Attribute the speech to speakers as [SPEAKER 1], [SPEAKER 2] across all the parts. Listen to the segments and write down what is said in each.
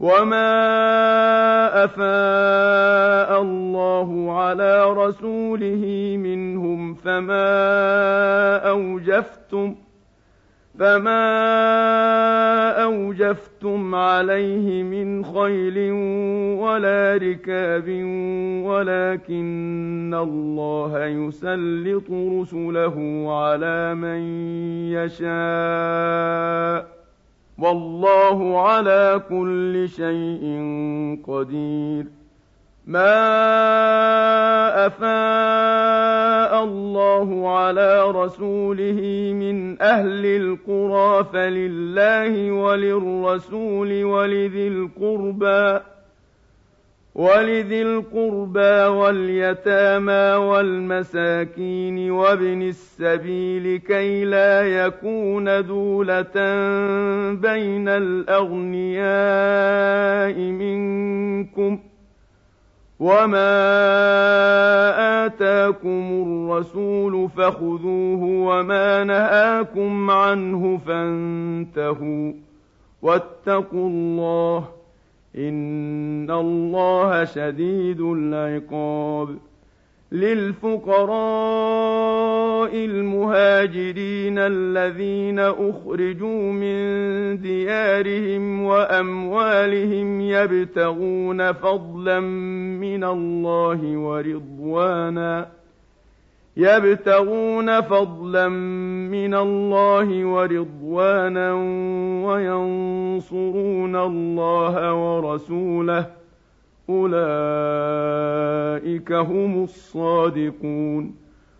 [SPEAKER 1] وما افاء الله على رسوله منهم فما اوجفتم فما اوجفتم عليه من خيل ولا ركاب ولكن الله يسلط رسله على من يشاء والله على كل شيء قدير ما افاء الله على رسوله من اهل القرى فلله وللرسول ولذي القربى ولذي القربى واليتامى والمساكين وابن السبيل كي لا يكون دولة بين الأغنياء منكم وما آتاكم الرسول فخذوه وما نهاكم عنه فانتهوا واتقوا الله ۖ إن الله شديد العقاب للفقراء المهاجرين الذين أخرجوا من ديارهم وأموالهم يبتغون فضلا من الله ورضوانا يبتغون فضلا من الله ورضوانا وينصرون الله ورسوله اولئك هم الصادقون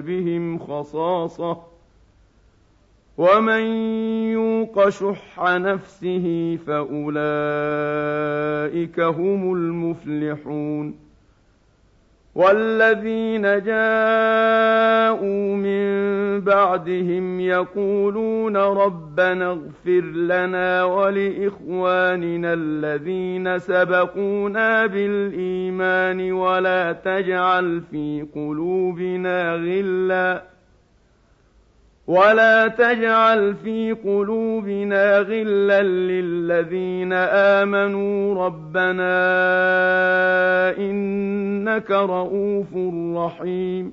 [SPEAKER 1] بهم خصاصة ومن يوق شح نفسه فأولئك هم المفلحون والذين جاءوا من بعدهم يقولون ربنا اغفر لنا ولاخواننا الذين سبقونا بالايمان ولا تجعل في قلوبنا غِلًّا ولا تجعل في قلوبنا غلا للذين امنوا ربنا انك رؤوف رحيم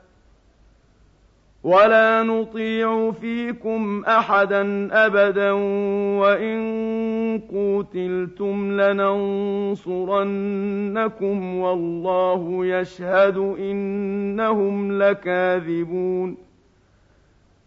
[SPEAKER 1] ولا نطيع فيكم احدا ابدا وان قتلتم لننصرنكم والله يشهد انهم لكاذبون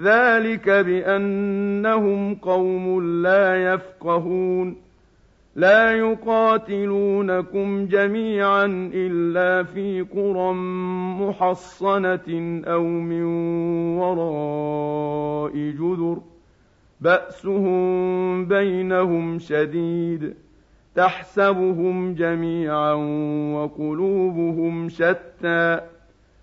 [SPEAKER 1] ذلك بأنهم قوم لا يفقهون لا يقاتلونكم جميعا إلا في قرى محصنة أو من وراء جذر بأسهم بينهم شديد تحسبهم جميعا وقلوبهم شتى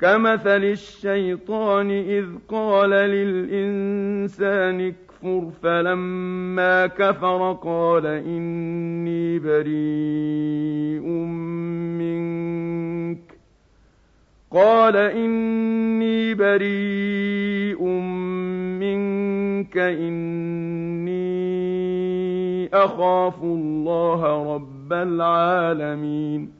[SPEAKER 1] كمثل الشيطان اذ قال للانسان اكفر فلما كفر قال اني بريء منك قال اني بريء منك اني اخاف الله رب العالمين